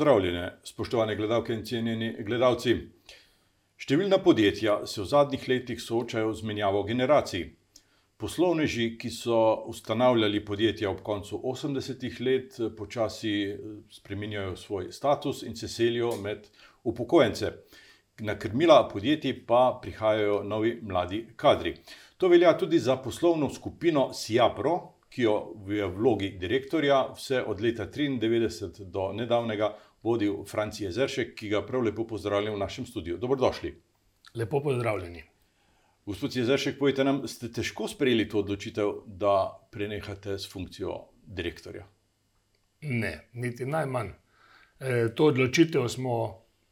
pozdravljene, spoštovane gledalke in cenjeni gledalci. Številna podjetja se v zadnjih letih soočajo z menjavo generacij. Poslovneži, ki so ustanavljali podjetja ob koncu 80-ih let, počasi spremenjajo svoj status in se selijo med upokojence. Na krmila podjetij pa prihajajo novi mladi kadri. To velja tudi za poslovno skupino Siapro, ki jo v vlogi direktorja vse od leta 1993 do nedavnega vodil Franci Jezeršek, ki ga prav lepo pozdravljam v našem studiu. Dobrodošli. Lepo pozdravljeni. Gospod Jezeršek, povejte nam, ste težko sprejeli to odločitev, da prenehate s funkcijo direktorja? Ne, niti najmanj. E, to odločitev smo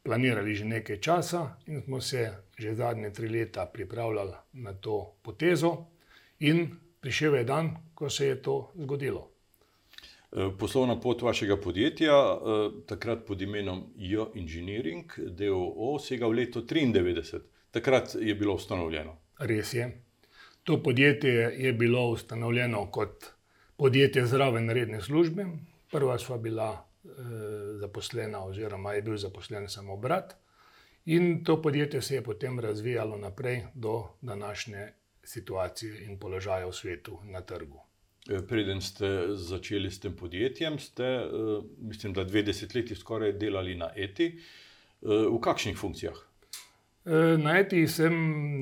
planirali že nekaj časa in smo se že zadnje tri leta pripravljali na to potezo, in prišel je dan, ko se je to zgodilo. E, poslovna pot vašega podjetja, e, takrat pod imenom J Engineering, d. o. o., sega v leto 1993. Takrat je bilo ustanovljeno. Res je. To podjetje je bilo ustanovljeno kot podjetje zraven redne službe. Prva sva bila eh, zaposlena, oziroma je bil zaposlen samo brat, in to podjetje se je potem razvijalo naprej do današnje situacije in položaja v svetu na trgu. Preden ste začeli s tem podjetjem, ste, mislim, da dve desetletji skoraj delali na ETI. V kakšnih funkcijah? Eh, na ETI sem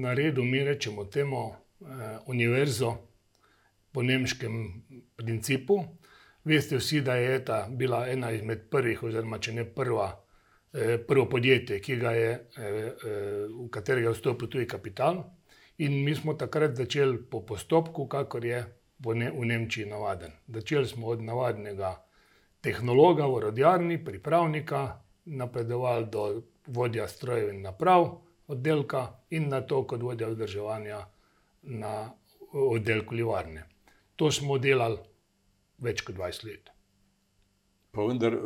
naredil, mi rečemo temu, eh, univerzo po nemškem principu. Veste vsi, da je ETA bila ena izmed prvih, oziroma če ne prva, eh, prvo podjetje, je, v katerega je vstopil tuji kapital. In mi smo takrat začeli po postopku, kakor je v Nemčiji navaden. Začeli smo od navadnega tehnologa v orodjarni, pripravnika, napredovali do vodja strojev in naprav oddelka in nato kot vodja vzdrževanja na oddelku livarne. To smo delali več kot dvajset let. Pa vendar,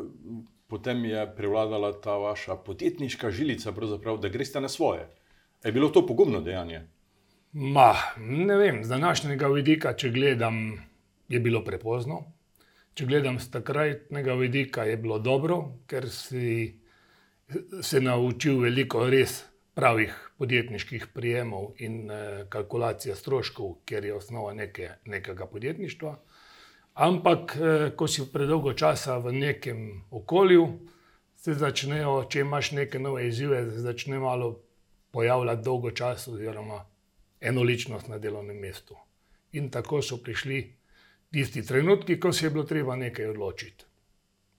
potem je prevladala ta vaša podjetniška žilica, da greste na svoje. Je bilo to pogumno dejanje? Ma, ne vem, z današnjega vidika, če gledam, je bilo prepozno. Če gledam s takratnega vidika, je bilo dobro, ker si se naučil veliko res pravih podjetniških prijemov in eh, kalkulacije stroškov, ker je osnova neke, nekega podjetništva. Ampak, eh, ko si predolgo časa v nekem okolju, se začnejo, če imaš neke nove izzive, začne malo pojavljati dolgočas oziroma enoličnost na delovnem mestu. In tako so prišli tisti trenutki, ko se je bilo treba nekaj odločiti.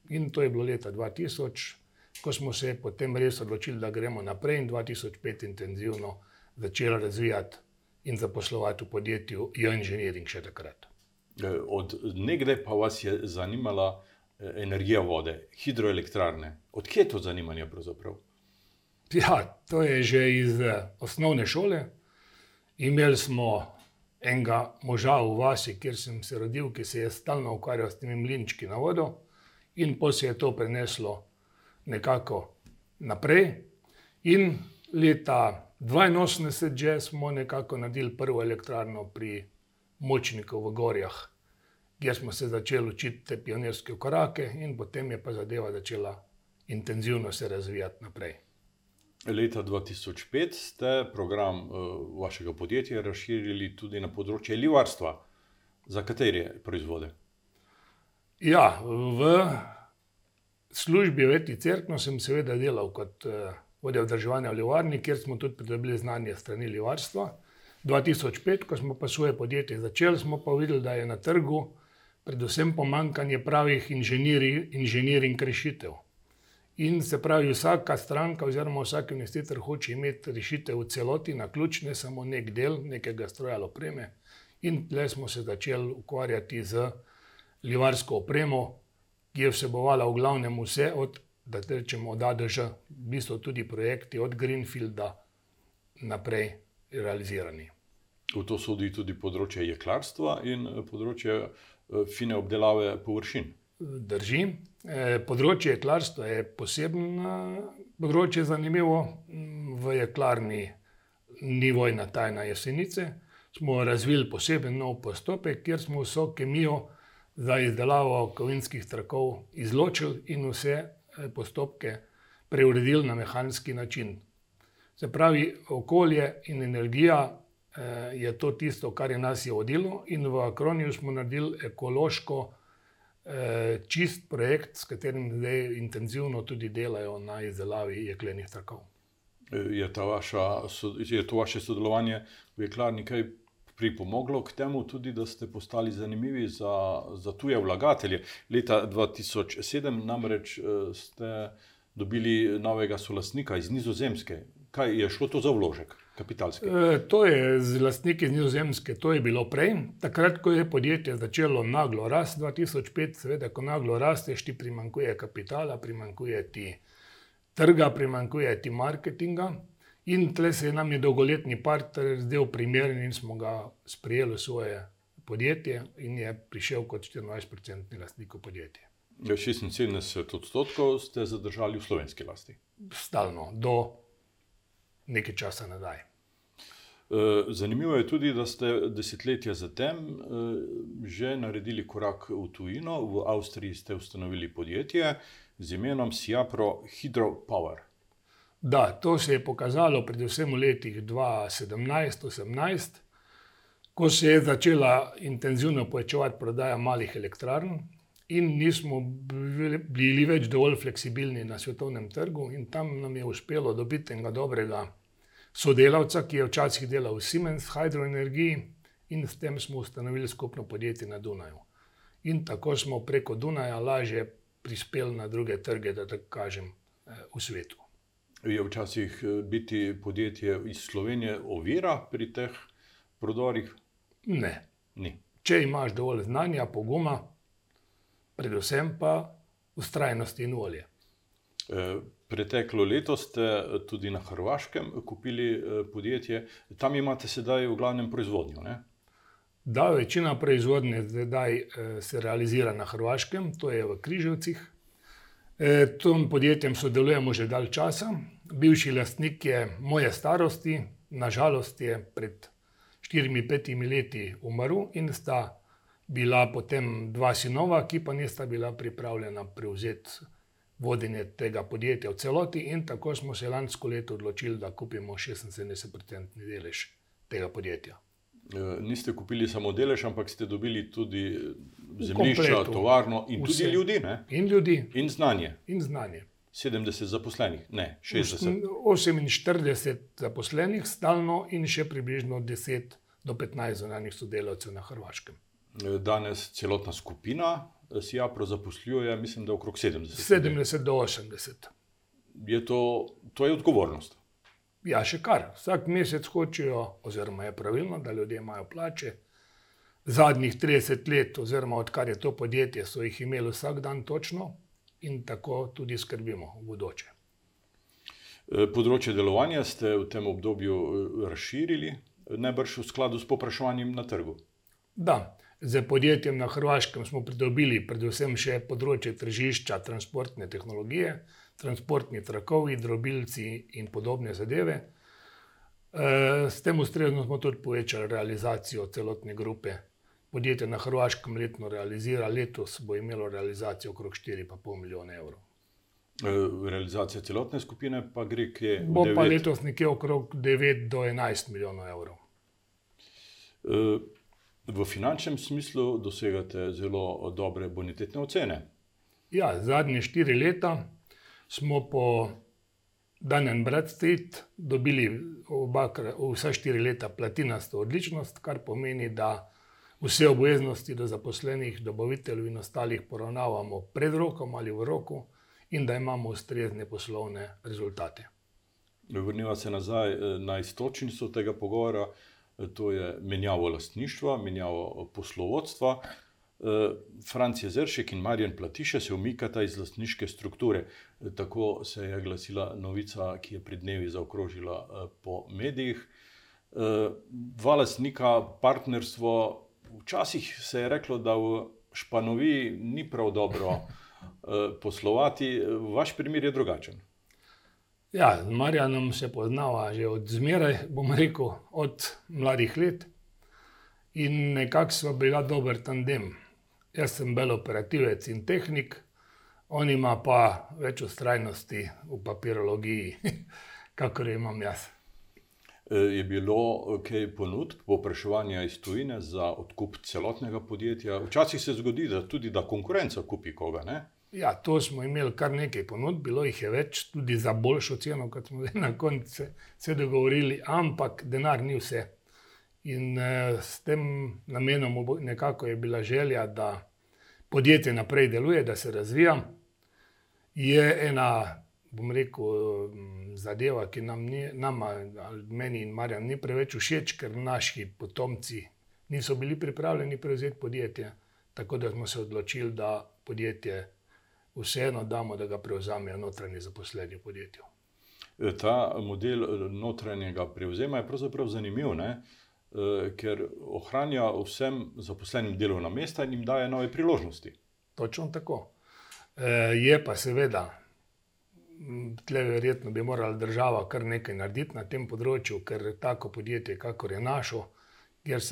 In to je bilo leta dva tisoč, ko smo se potem res odločili, da gremo naprej in dva tisoč pet intenzivno začeli razvijati in zaposlovati v podjetju J Engineering še takrat. E, od nekdaj pa vas je zanimala e, energija vode, hidroelektrarne. Od kje je to zanimanje pravzaprav? Ja, to je že iz e, osnovne šole. Imeli smo enega moža v vasi, kjer sem se rodil, ki se je stalno ukvarjal s temi mlinčki na vodo, in pol se je to preneslo nekako naprej. In leta 1982 že smo nekako naredili prvo elektrarno pri Močniku v Gorjah, kjer smo se začeli učiti te pionirske korake, in potem je pa zadeva začela intenzivno se razvijati naprej. Leta dva tisoč pet ste program, vašega podjetja razširili tudi na področje livarstva. Za katere proizvode? Ja, v službi v Eti Cerkno sem seveda delal kot, vodja vzdrževanja v livarni, kjer smo tudi pridobili znanje strani livarstva. Dva tisoč pet, ko smo pa svoje podjetje začeli, smo pa videli, da je na trgu predvsem pomanjkanje pravih inženiring rešitev. In se pravi, vsaka stranka oziroma vsak investitor hoče imeti rešitev v celoti na ključ, ne samo neki del nekega stroja ali opreme. In tule smo se začeli ukvarjati z livarsko opremo, ki je vsebovala v glavnem vse od, da rečemo od A do Ž, v bistvu tudi projekti od greenfielda naprej realizirani. V to sodi tudi področje jeklarstva in področje, fine obdelave površin. Drži. področje jeklarstva je posebno področje, zanimivo. v jeklarni ni vojna tajna Jesenice. Smo razvili poseben nov postopek, kjer smo vso kemijo za izdelavo kovinskih trakov izločili in vse eh, postopke preuredili na mehanski način. Se pravi, okolje in energija je to tisto, kar je nas je vodilo, in v Akroniju smo naredili ekološko čist projekt, s katerim zdaj intenzivno tudi delajo na izdelavi jeklenih trakov. Je, vaša, je to vaše sodelovanje v jeklarni kaj pripomoglo k temu, tudi, da ste postali zanimivi za, za tuje vlagatelje. Leta 2007 namreč eh, ste dobili novega solasnika iz Nizozemske. Kaj je šlo to za vložek? E, to je z lastniki iz Nizozemske, to je bilo prej. Takrat, ko je podjetje začelo naglo rasti, 2005, seveda, ko naglo rasteš, ti primankuje kapitala, primankuje ti trga, primankuje ti marketinga. In tle se je nam je dolgoletni partner zdel primeren in smo ga sprejeli v svoje podjetje in je prišel kot 24-odstotni lastnik podjetja. 76 odstotkov ste zadržali v slovenski lasti. Stalno, do nekaj časa nazaj. E, zanimivo je tudi, da ste desetletja zatem e, že naredili korak v tujino. V Avstriji ste ustanovili podjetje z imenom Siapro Hydropower. Da, to se je pokazalo predvsem v letih 2017-2018, ko se je začela intenzivno povečevati prodaja malih elektrarn in nismo bili več dovolj fleksibilni na svetovnem trgu, in tam nam je uspelo dobiti enega dobrega sodelavca, ki je včasih delal v Siemens Hydroenergiji, in s tem smo ustanovili skupno podjetje na Dunaju. In tako smo preko Dunaja lažje prispeli na druge trge, da tako kažem, eh, v svetu je včasih eh, biti podjetje iz Slovenije ovira pri teh prodorih? Ne. Ni. Če imaš dovolj znanja, poguma, predvsem pa ustrajnost in volje. Eh, preteklo leto ste eh, tudi na Hrvaškem kupili podjetje, tam imate sedaj v glavnem proizvodnjo. Ne? Da, večina proizvodnje zdaj se realizira na Hrvaškem, to je v Križevcih. E, tem podjetjem sodelujemo že dalj časa. Bivši lastnik je moje starosti, nažalost je pred 4-5 leti umrl in sta bila potem dva sinova, ki pa nista bila pripravljena prevzeti vodenje tega podjetja v celoti, in tako smo se lansko leto odločili, da kupimo 76-odstotni delež tega podjetja. Eh, niste kupili samo delež, ampak ste dobili tudi zemljišča, tovarno in Vse. tudi ljudi. Ne? In ljudi. In znanje. In znanje. 70 zaposlenih, ne 60. 48 zaposlenih stalno in še približno 10 do 15 zunanjih sodelavcev na Hrvaškem. Eh, danes celotna skupina eh, SIAPRO zaposluje, mislim, da okrog 70. 70 do 80. Je to, to je odgovornost. Ja, še kar. Vsak mesec hočejo, oziroma je pravilno, da ljudje imajo plače. Zadnjih 30 let, oziroma odkar je to podjetje, so jih imeli vsak dan točno in tako tudi skrbimo v bodoče. E, področje delovanja ste v tem obdobju e, razširili, najbrž v skladu s popraševanjem na trgu. Da, z podjetjem na Hrvaškem smo pridobili predvsem še področje tržišča transportne tehnologije transportni trakovi, drobilci in podobne zadeve. Eh, s tem ustrezno smo tudi povečali realizacijo celotne grupe. Podjetje na Hrvaškem letno realizira, letos bo imelo realizacijo okrog 4,5 milijona evrov. Eh, realizacija celotne skupine pa gre kje? Bo pa letos nekje okrog 9 do 11 milijonov evrov. Eh, v finančnem smislu dosegate zelo dobre bonitetne ocene. Ja, zadnje štiri leta smo po Danem Bradstreet dobili oba, vsa štiri leta platinasto odličnost, kar pomeni, da vse obveznosti do zaposlenih, dobaviteljev in ostalih poravnavamo pred rokom ali v roku in da imamo ustrezne poslovne rezultate. Vrniva se nazaj eh, na istočnico tega pogovora, to je menjavo lastništva, menjavo poslovodstva. Eh, Franc Jezeršek in Marjan Platiše se umikata iz lastniške strukture. Eh, tako se je glasila novica, ki je pred dnevi zaokrožila eh, po medijih. Dva lastnika, partnerstvo. Včasih se je reklo, da v Španoviji ni prav dobro poslovati, vaš primer je drugačen. Ja, Marjanom se poznava že od zmeraj, bom rekel, od mladih let. In nekako smo bila dober tandem. Jaz sem bil operativec in tehnik, on ima pa več ustrajnosti v papirologiji, kakor jo imam jaz. E, Je bilo kaj ponudb, povpraševanja iz tujine za odkup celotnega podjetja? Včasih se zgodi, da tudi da konkurenca kupi koga. Ne? Ja, to smo imeli kar nekaj ponudb, bilo jih je več, tudi za boljšo ceno, kot smo na koncu se, se dogovorili, ampak denar ni vse. In eh, s tem namenom nekako je bila želja, da podjetje naprej deluje, da se razvija. Je ena, bom rekel, mm, zadeva, ki nam, ni, nama, meni in Marjan, ni preveč všeč, ker naši potomci niso bili pripravljeni prevzeti podjetje. Tako da smo se odločili, da podjetje vseeno damo, da ga prevzamejo notranji zaposleni v podjetju. E, Ta model e, notranjega prevzema je pravzaprav zanimiv, ne? E, ker ohranja vsem zaposlenim delovna mesta in jim daje nove priložnosti. Točno tako. Je pa seveda, tle verjetno bi morala država kar nekaj narediti na tem področju, ker tako podjetje, kakor je našo, kjer,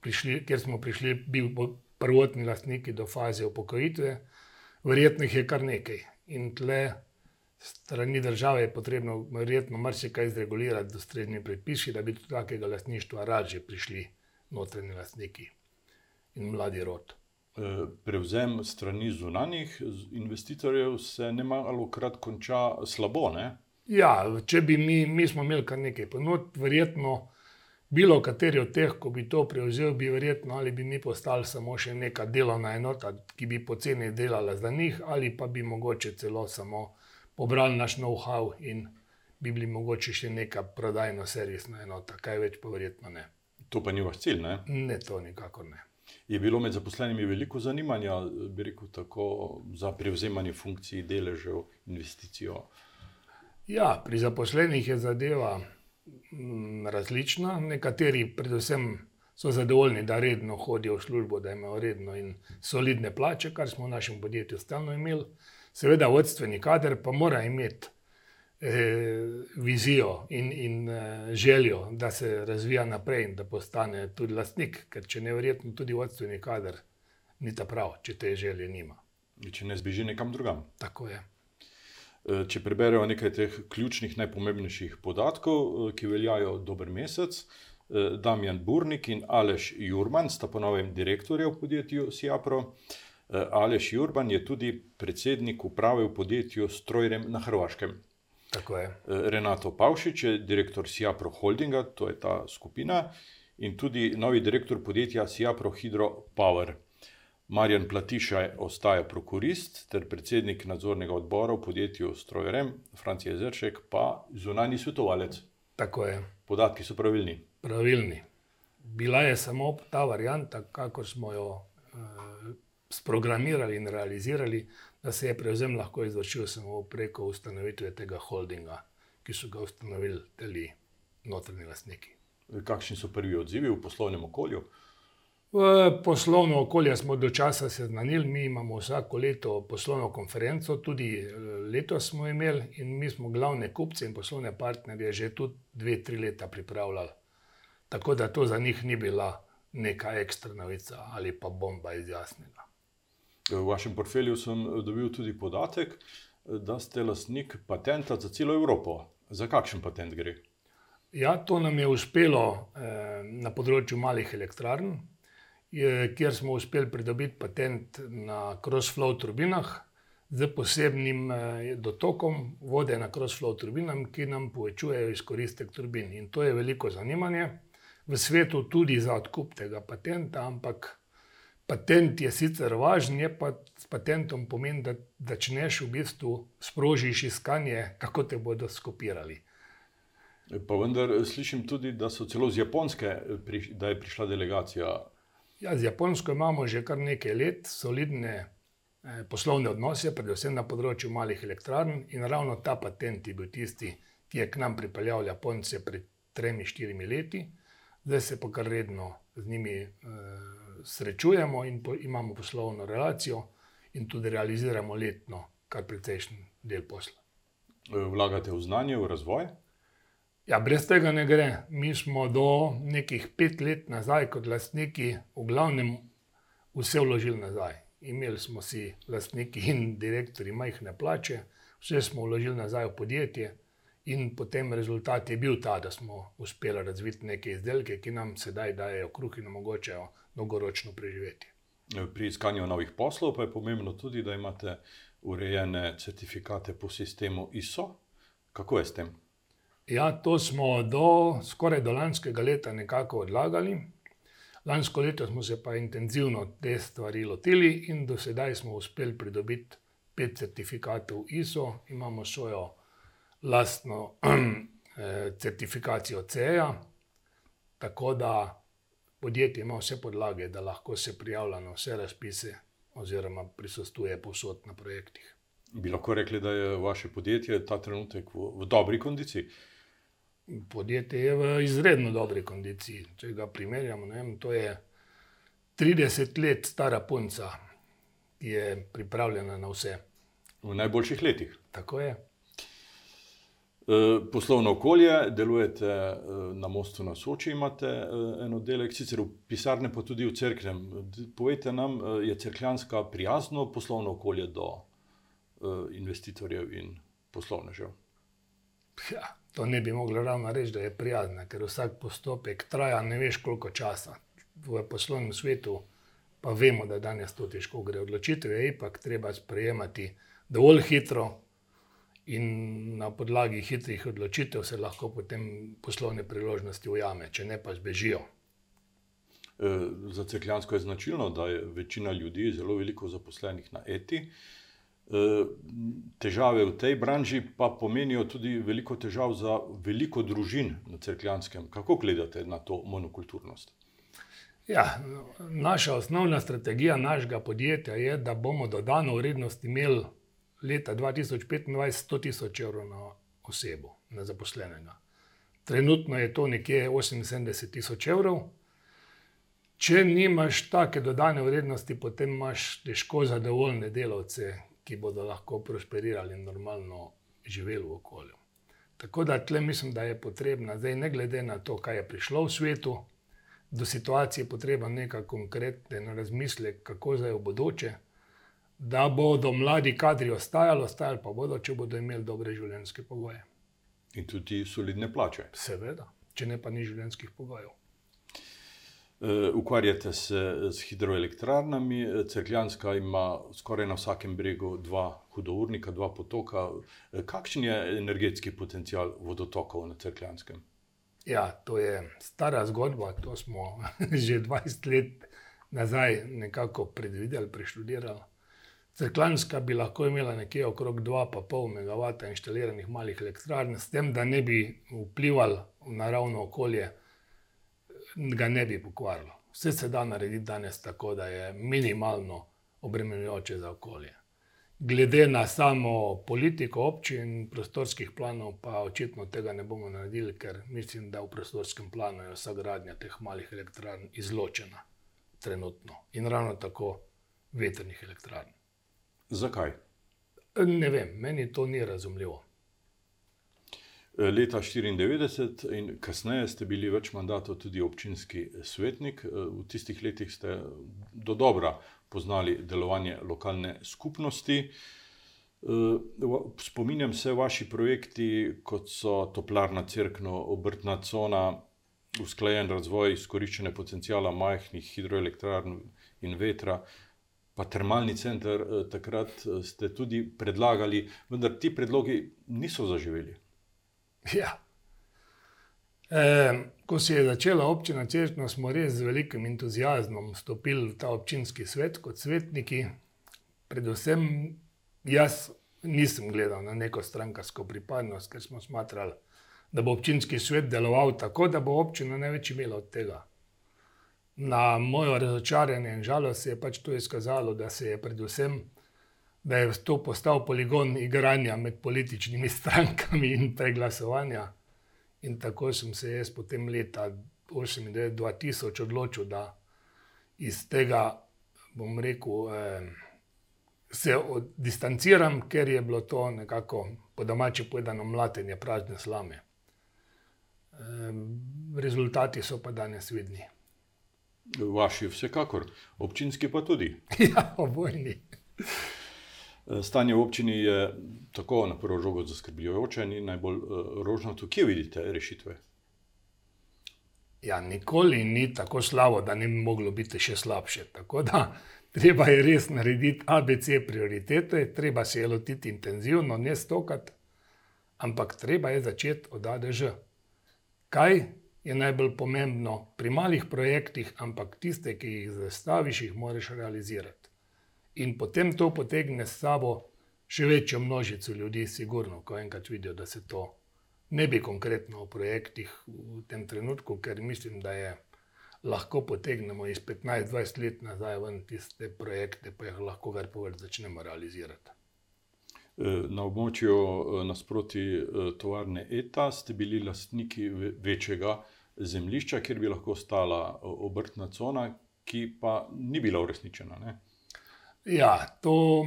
prišli, kjer smo prišli, bil bo- prvotni lastniki do faze upokojitve, verjetno jih je kar nekaj. In tle strani države je potrebno verjetno marsikaj zregulirati, ustrezni predpisi, da bi do takega lastništva raje prišli notranji lastniki in mladi rod. E, Prevzem strani zunanjih investitorjev se ne malo krat konča slabo. Ne? Ja, če bi mi, mi smo imeli kar nekaj ponudb, verjetno bilo kateri od teh, ko bi to prevzel, bi verjetno ali bi mi postali samo še neka delovna enota, ki bi poceni delala za njih, ali pa bi mogoče celo samo pobrali naš know-how in bi bili mogoče še neka prodajno-servisna enota, kaj več pa verjetno ne. To pa ni vaš cilj. Ne? Ne, to nikakor ne. Je bilo med zaposlenimi veliko zanimanja, bi rekel, tako za prevzemanje funkcij, deležev, investicijo. Ja, pri zaposlenih je zadeva različna. Nekateri, predvsem, so zadovoljni, da redno hodijo v službo, da imajo redno in solidne plače, kar smo v našem podjetju stalno imeli. Seveda, vodstveni kader pa mora imeti eh, vizijo in, in eh, željo, da se razvija naprej in da postane tudi lastnik, ker če ne verjetno tudi vodstveni kader ni ta prav, če te želje nima. Če ne zbeži nekam drugam. Tako je. E, Če preberemo nekaj teh ključnih, najpomembnejših podatkov, e, ki veljajo dober mesec, e, Damjan Burnik in Aleš Jurman sta po novem direktorja v podjetju Siapro. Aleš Jurban je tudi predsednik uprave v podjetju Strojrem na Hrvaškem. Tako je. Renato Pavšič je direktor Siapro Holdinga, to je ta skupina, in tudi novi direktor podjetja Siapro Hydro Power. Marjan Platišaj ostaja prokurist ter predsednik nadzornega odbora v podjetju Strojrem, Francija Zeršek pa zunani svetovalec. Tako je. Podatki so pravilni. pravilni. Bila je samo ta varianta, kako smo jo eh, sprogramirali in realizirali, da se je prevzem lahko izvršil samo preko ustanovitve tega holdinga, ki so ga ustanovili teli notranji lastniki. Kakšni so prvi odzivi v poslovnem okolju? V poslovno okolje smo do časa seznanili, mi imamo vsako leto poslovno konferenco, tudi eh, letos smo imeli in mi smo glavne kupce in poslovne partnerje že tudi dve, tri leta pripravljali. Tako da to za njih ni bila neka ekstra novica ali pa bomba iz jasnega. E, V vašem portfelju sem e, dobil tudi podatek, e, da ste lastnik patenta za celo Evropo. Za kakšen patent gre? Ja, to nam je uspelo eh, na področju malih elektrarn, je, kjer smo uspeli pridobiti patent na cross-flow turbinah z posebnim eh, dotokom vode na cross-flow turbinam, ki nam povečujejo izkoristek turbin. In to je veliko zanimanje v svetu tudi za odkup tega patenta, ampak patent je sicer važen, je pa s patentom pomeni, da začneš v bistvu sprožiš iskanje, kako te bodo skopirali. Pa vendar e, slišim tudi, da so celo z Japonske, e, priš- da je prišla delegacija. Ja, z Japonsko imamo že kar nekaj let solidne eh, poslovne odnose, predvsem na področju malih elektrarn, in ravno ta patent je bil tisti, ki je k nam pripeljal Japonce pred tremi, štirimi leti. Zdaj se pa kar redno z njimi eh, srečujemo in po, imamo poslovno relacijo, in tudi realiziramo letno kar precejšen del posla. E, Vlagate v znanje, v razvoj. Ja, brez tega ne gre. Mi smo do nekih pet let nazaj, kot lastniki, v glavnem vse vložili nazaj. imeli smo si lastniki in direktori majhne plače, vse smo vložili nazaj v podjetje. In potem rezultat je bil ta, da smo uspeli razviti neke izdelke, ki nam sedaj dajo kruh in omogočajo dolgoročno preživetje. Pri iskanju novih poslov pa je pomembno tudi, da imate urejene certifikate po sistemu ISO. Kako je s tem? Ja, to smo do skoraj do lanskega leta nekako odlagali. Lansko leto smo se pa intenzivno te stvari lotili in do sedaj smo uspeli pridobiti pet certifikatov ISO, imamo svojo lastno eh, certifikacijo CEA, tako da podjetje ima vse podlage, da lahko se prijavlja na vse razpise oziroma prisostuje posod na projektih. Bi lahko rekli, da je vaše podjetje ta trenutek v, v dobri kondiciji? Podjetje je v izredno dobri kondiciji. Če ga primerjamo, vem, to je 30 let stara punca, ki je pripravljena na vse. V najboljših letih. Tako je. Eh, poslovno okolje, delujete eh, na mostu na Soči, imate eh, en oddelek, sicer v pisarni, pa tudi v crkvi. Povejte nam, je crkljanska prijazno poslovno okolje do investitorjev in poslovnežev? Ja, to ne bi moglo ravno reči, da je prijazna, ker vsak postopek traja ne veš koliko časa. V poslovnem svetu pa vemo, da danes to težko gre. Odločitev je ipak treba sprejemati dovolj hitro, in na podlagi hitrih odločitev se lahko potem poslovne priložnosti ujame, če ne pa zbežijo. E, za Cekljansko je značilno, da je večina ljudi zelo veliko zaposlenih na eti. E, težave v tej branži pa pomenijo tudi veliko težav za veliko družin na Cekljanskem. Kako gledate na to monokulturnost? Ja, naša osnovna strategija našega podjetja je, da bomo dodano vrednost imeli leta 2025 100 tisoč evrov na osebo, na zaposlenega. Trenutno je to nekje 78 tisoč evrov. Če nimaš take dodane vrednosti, potem imaš težko zadovoljne delavce, ki bodo lahko prosperirali in normalno živeli v okolju. Tako da tle mislim, da je potrebna, zdaj ne glede na to, kaj je prišlo v svetu, do situacije je potrebno nekaj konkretnega razmisleka, kako zdaj v bodoče da bodo mladi kadri ostajali, ostajali pa bodo, če bodo imeli dobre življenjske pogoje. In tudi solidne plače. Seveda, če ne pa ni življenjskih pogojev. Uh, ukvarjate se z hidroelektrarnami, Crkljanska ima skoraj na vsakem bregu dva hudournika, dva potoka. Kakšen je energetski potencial vodotokov na Crkljanskem? Ja, to je stara zgodba. To smo že 20 let nazaj nekako predvideli, preštudirali. Crklanska bi lahko imela nekje okrog 2,5 MW inštaliranih malih elektrarn, s tem, da ne bi vplival v naravno okolje, ga ne bi pokvarilo. Vse se da narediti danes tako, da je minimalno obremenjujoče za okolje. Glede na samo politiko občin in prostorskih planov, pa očitno tega ne bomo naredili, ker mislim, da v prostorskem planu je vsa gradnja teh malih elektrarn izločena trenutno in ravno tako vetrnih elektrarn. Zakaj? Ne vem, meni to ni razumljivo. Leta 1994 in kasneje ste bili več mandatov tudi občinski svetnik. V tistih letih ste do dobra poznali delovanje lokalne skupnosti. Spominjam se vaši projekti, kot so Toplarna crkva, obrtna cona, usklajen razvoj izkoriščene potencijala majhnih hidroelektrarn in vetra pa termalni center, eh, takrat eh, ste tudi predlagali, vendar ti predlogi niso zaživeli. Ja. E, ko se je začela občina Češnja, smo res z velikim entuzijazmom stopili v ta občinski svet kot svetniki. Predvsem jaz nisem gledal na neko strankarsko pripadnost, ker smo smatrali, da bo občinski svet deloval tako, da bo občina največ imela od tega na mojo razočaranje in žalost se je pač to izkazalo, da se je predvsem, da je to postal poligon igranja med političnimi strankami in preglasovanja. In tako sem se jaz potem leta 2000 odločil, da iz tega, bom rekel, eh, se distanciram, ker je bilo to nekako po domači povedano mlatenje prazne slame. Rezultati so pa danes vidni. Vaši, vsekakor, občinski pa tudi. Ja, obojni. Stanje v občini je tako na prvo žogo zaskrbljujoče, ni najbolj uh, rožnato. Kje vidite rešitve? Ja, nikoli ni tako slabo, da ne bi moglo biti še slabše. Tako da treba je res narediti ABC prioritete, treba se je lotiti intenzivno, ne stokati, ampak treba je začeti od ADŽ. Kaj je najbolj pomembno pri malih projektih, ampak tiste, ki jih zastaviš, jih moraš realizirati. In potem to potegne s sabo še večjo množico ljudi, sigurno, ko enkrat vidijo, da se to ne bi konkretno o projektih v tem trenutku, ker mislim, da je lahko potegnemo iz 15-20 let nazaj ven tiste projekte, pa jih lahko kar poved začnemo realizirati. E, na območju e, nasproti e, tovarne ETA ste bili lastniki večjega zemljišča, kjer bi lahko stala obrtna cona, ki pa ni bila uresničena. Ne? Ja, to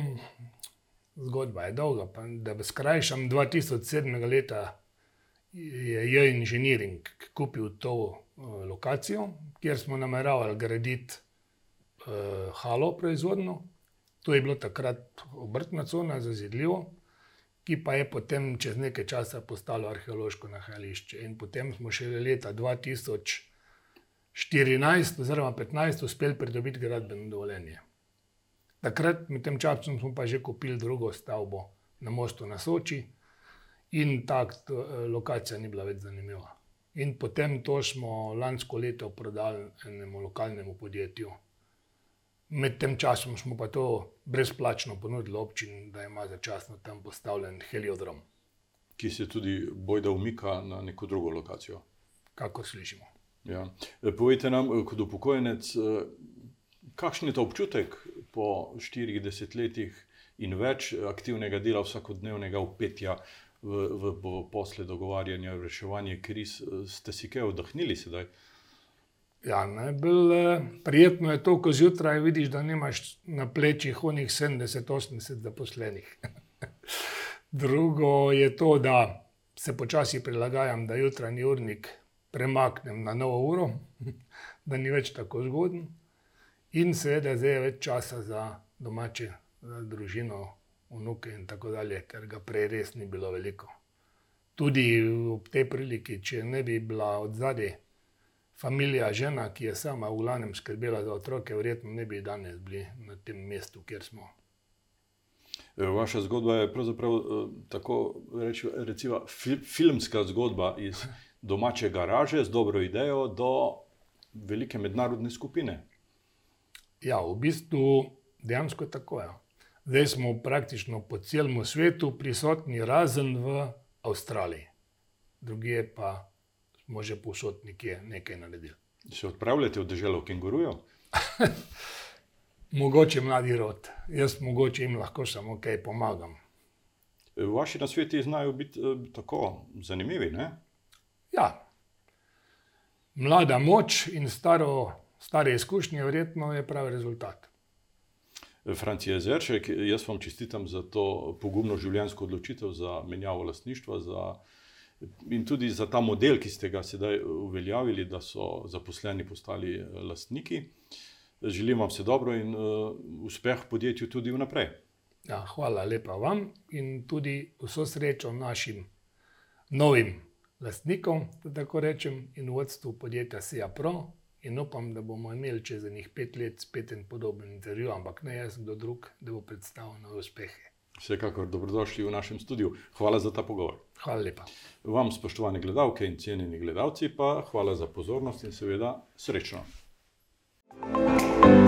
zgodba je dolga. Da bi skrajšal 2007. leta, je J-Engineering kupil to uh, lokacijo, kjer smo nameravali graditi uh, halo proizvodno. To je bilo takrat obrtna cona, zazidljivo, ki pa je potem čez nekaj časa postalo arheološko nahajališče. In potem smo še leta 2014, oziroma 2015, uspeli pridobiti gradbeno dovoljenje. Takrat, med tem časom, smo pa že kupili drugo stavbo na mostu na Soči, in ta eh, lokacija ni bila več zanimiva. In potem to smo lansko leto prodali enemu lokalnemu podjetju. Med tem časom smo pa to brezplačno ponudili občini, da ima začasno tam postavljen heliodrom. Ki se tudi bojda umika na neko drugo lokacijo. Kako slišimo. Ja. E, povejte nam, e, kot upokojenec, e, kakšen je to občutek po štirih desetletjih in več aktivnega dela, vsakodnevnega upetja v, v posle dogovarjanja, reševanja kriz, ste si kaj oddahnili sedaj? Ja, najbolj eh, prijetno je to, ko zjutraj vidiš, da nimaš na plečih onih 70-80 zaposlenih. Drugo je to, da se počasi prilagajam, da jutranji urnik premaknem na novo uro, da ni več tako zgoden. In seveda zdaj je več časa za domače, za družino, vnuke in tako dalje, ker ga prej res ni bilo veliko. Tudi ob tej priliki, če ne bi bila od zadaj familija, žena, ki je sama v glavnem skrbela za otroke, verjetno ne bi danes bili na tem mestu, kjer smo. E, vaša zgodba je pravzaprav e, tako reči, recimo, filmska zgodba iz domače garaže z dobro idejo do velike mednarodne skupine. Ja, v bistvu dejansko tako je. Ja. Zdaj smo praktično po celem svetu prisotni, razen v Avstraliji. Drugi pa smo že nekje nekaj naredili. Se odpravljate v državo kengurujo? mogoče mladi rod, jaz mogoče jim lahko samo kaj pomagam. Vaši nasveti znajo biti eh, tako zanimivi. Ne? Ja, mlada moč in staro, stare izkušnje, verjetno je pravi rezultat. Francija Zeršek, jaz vam čestitam za to pogumno življenjsko odločitev, za menjavo lastništva za, in tudi za ta model, ki ste ga sedaj uveljavili, da so zaposleni postali eh, lastniki. Želim vam vse dobro in uh, uspeh podjetju tudi vnaprej. Ja, hvala lepa vam in tudi vso srečo našim novim lastnikom, da tako rečem, in vodstvu podjetja SIA Pro in upam, da bomo imeli čez nekaj pet let spet en podoben intervju, ampak ne jaz, kdo drug, da bo predstavil nove uspehe. Vsekakor dobrodošli v našem studiu. Hvala za ta pogovor. Hvala lepa. Vam, spoštovane gledalke in cenjeni gledalci, pa hvala za pozornost in seveda srečno. thank you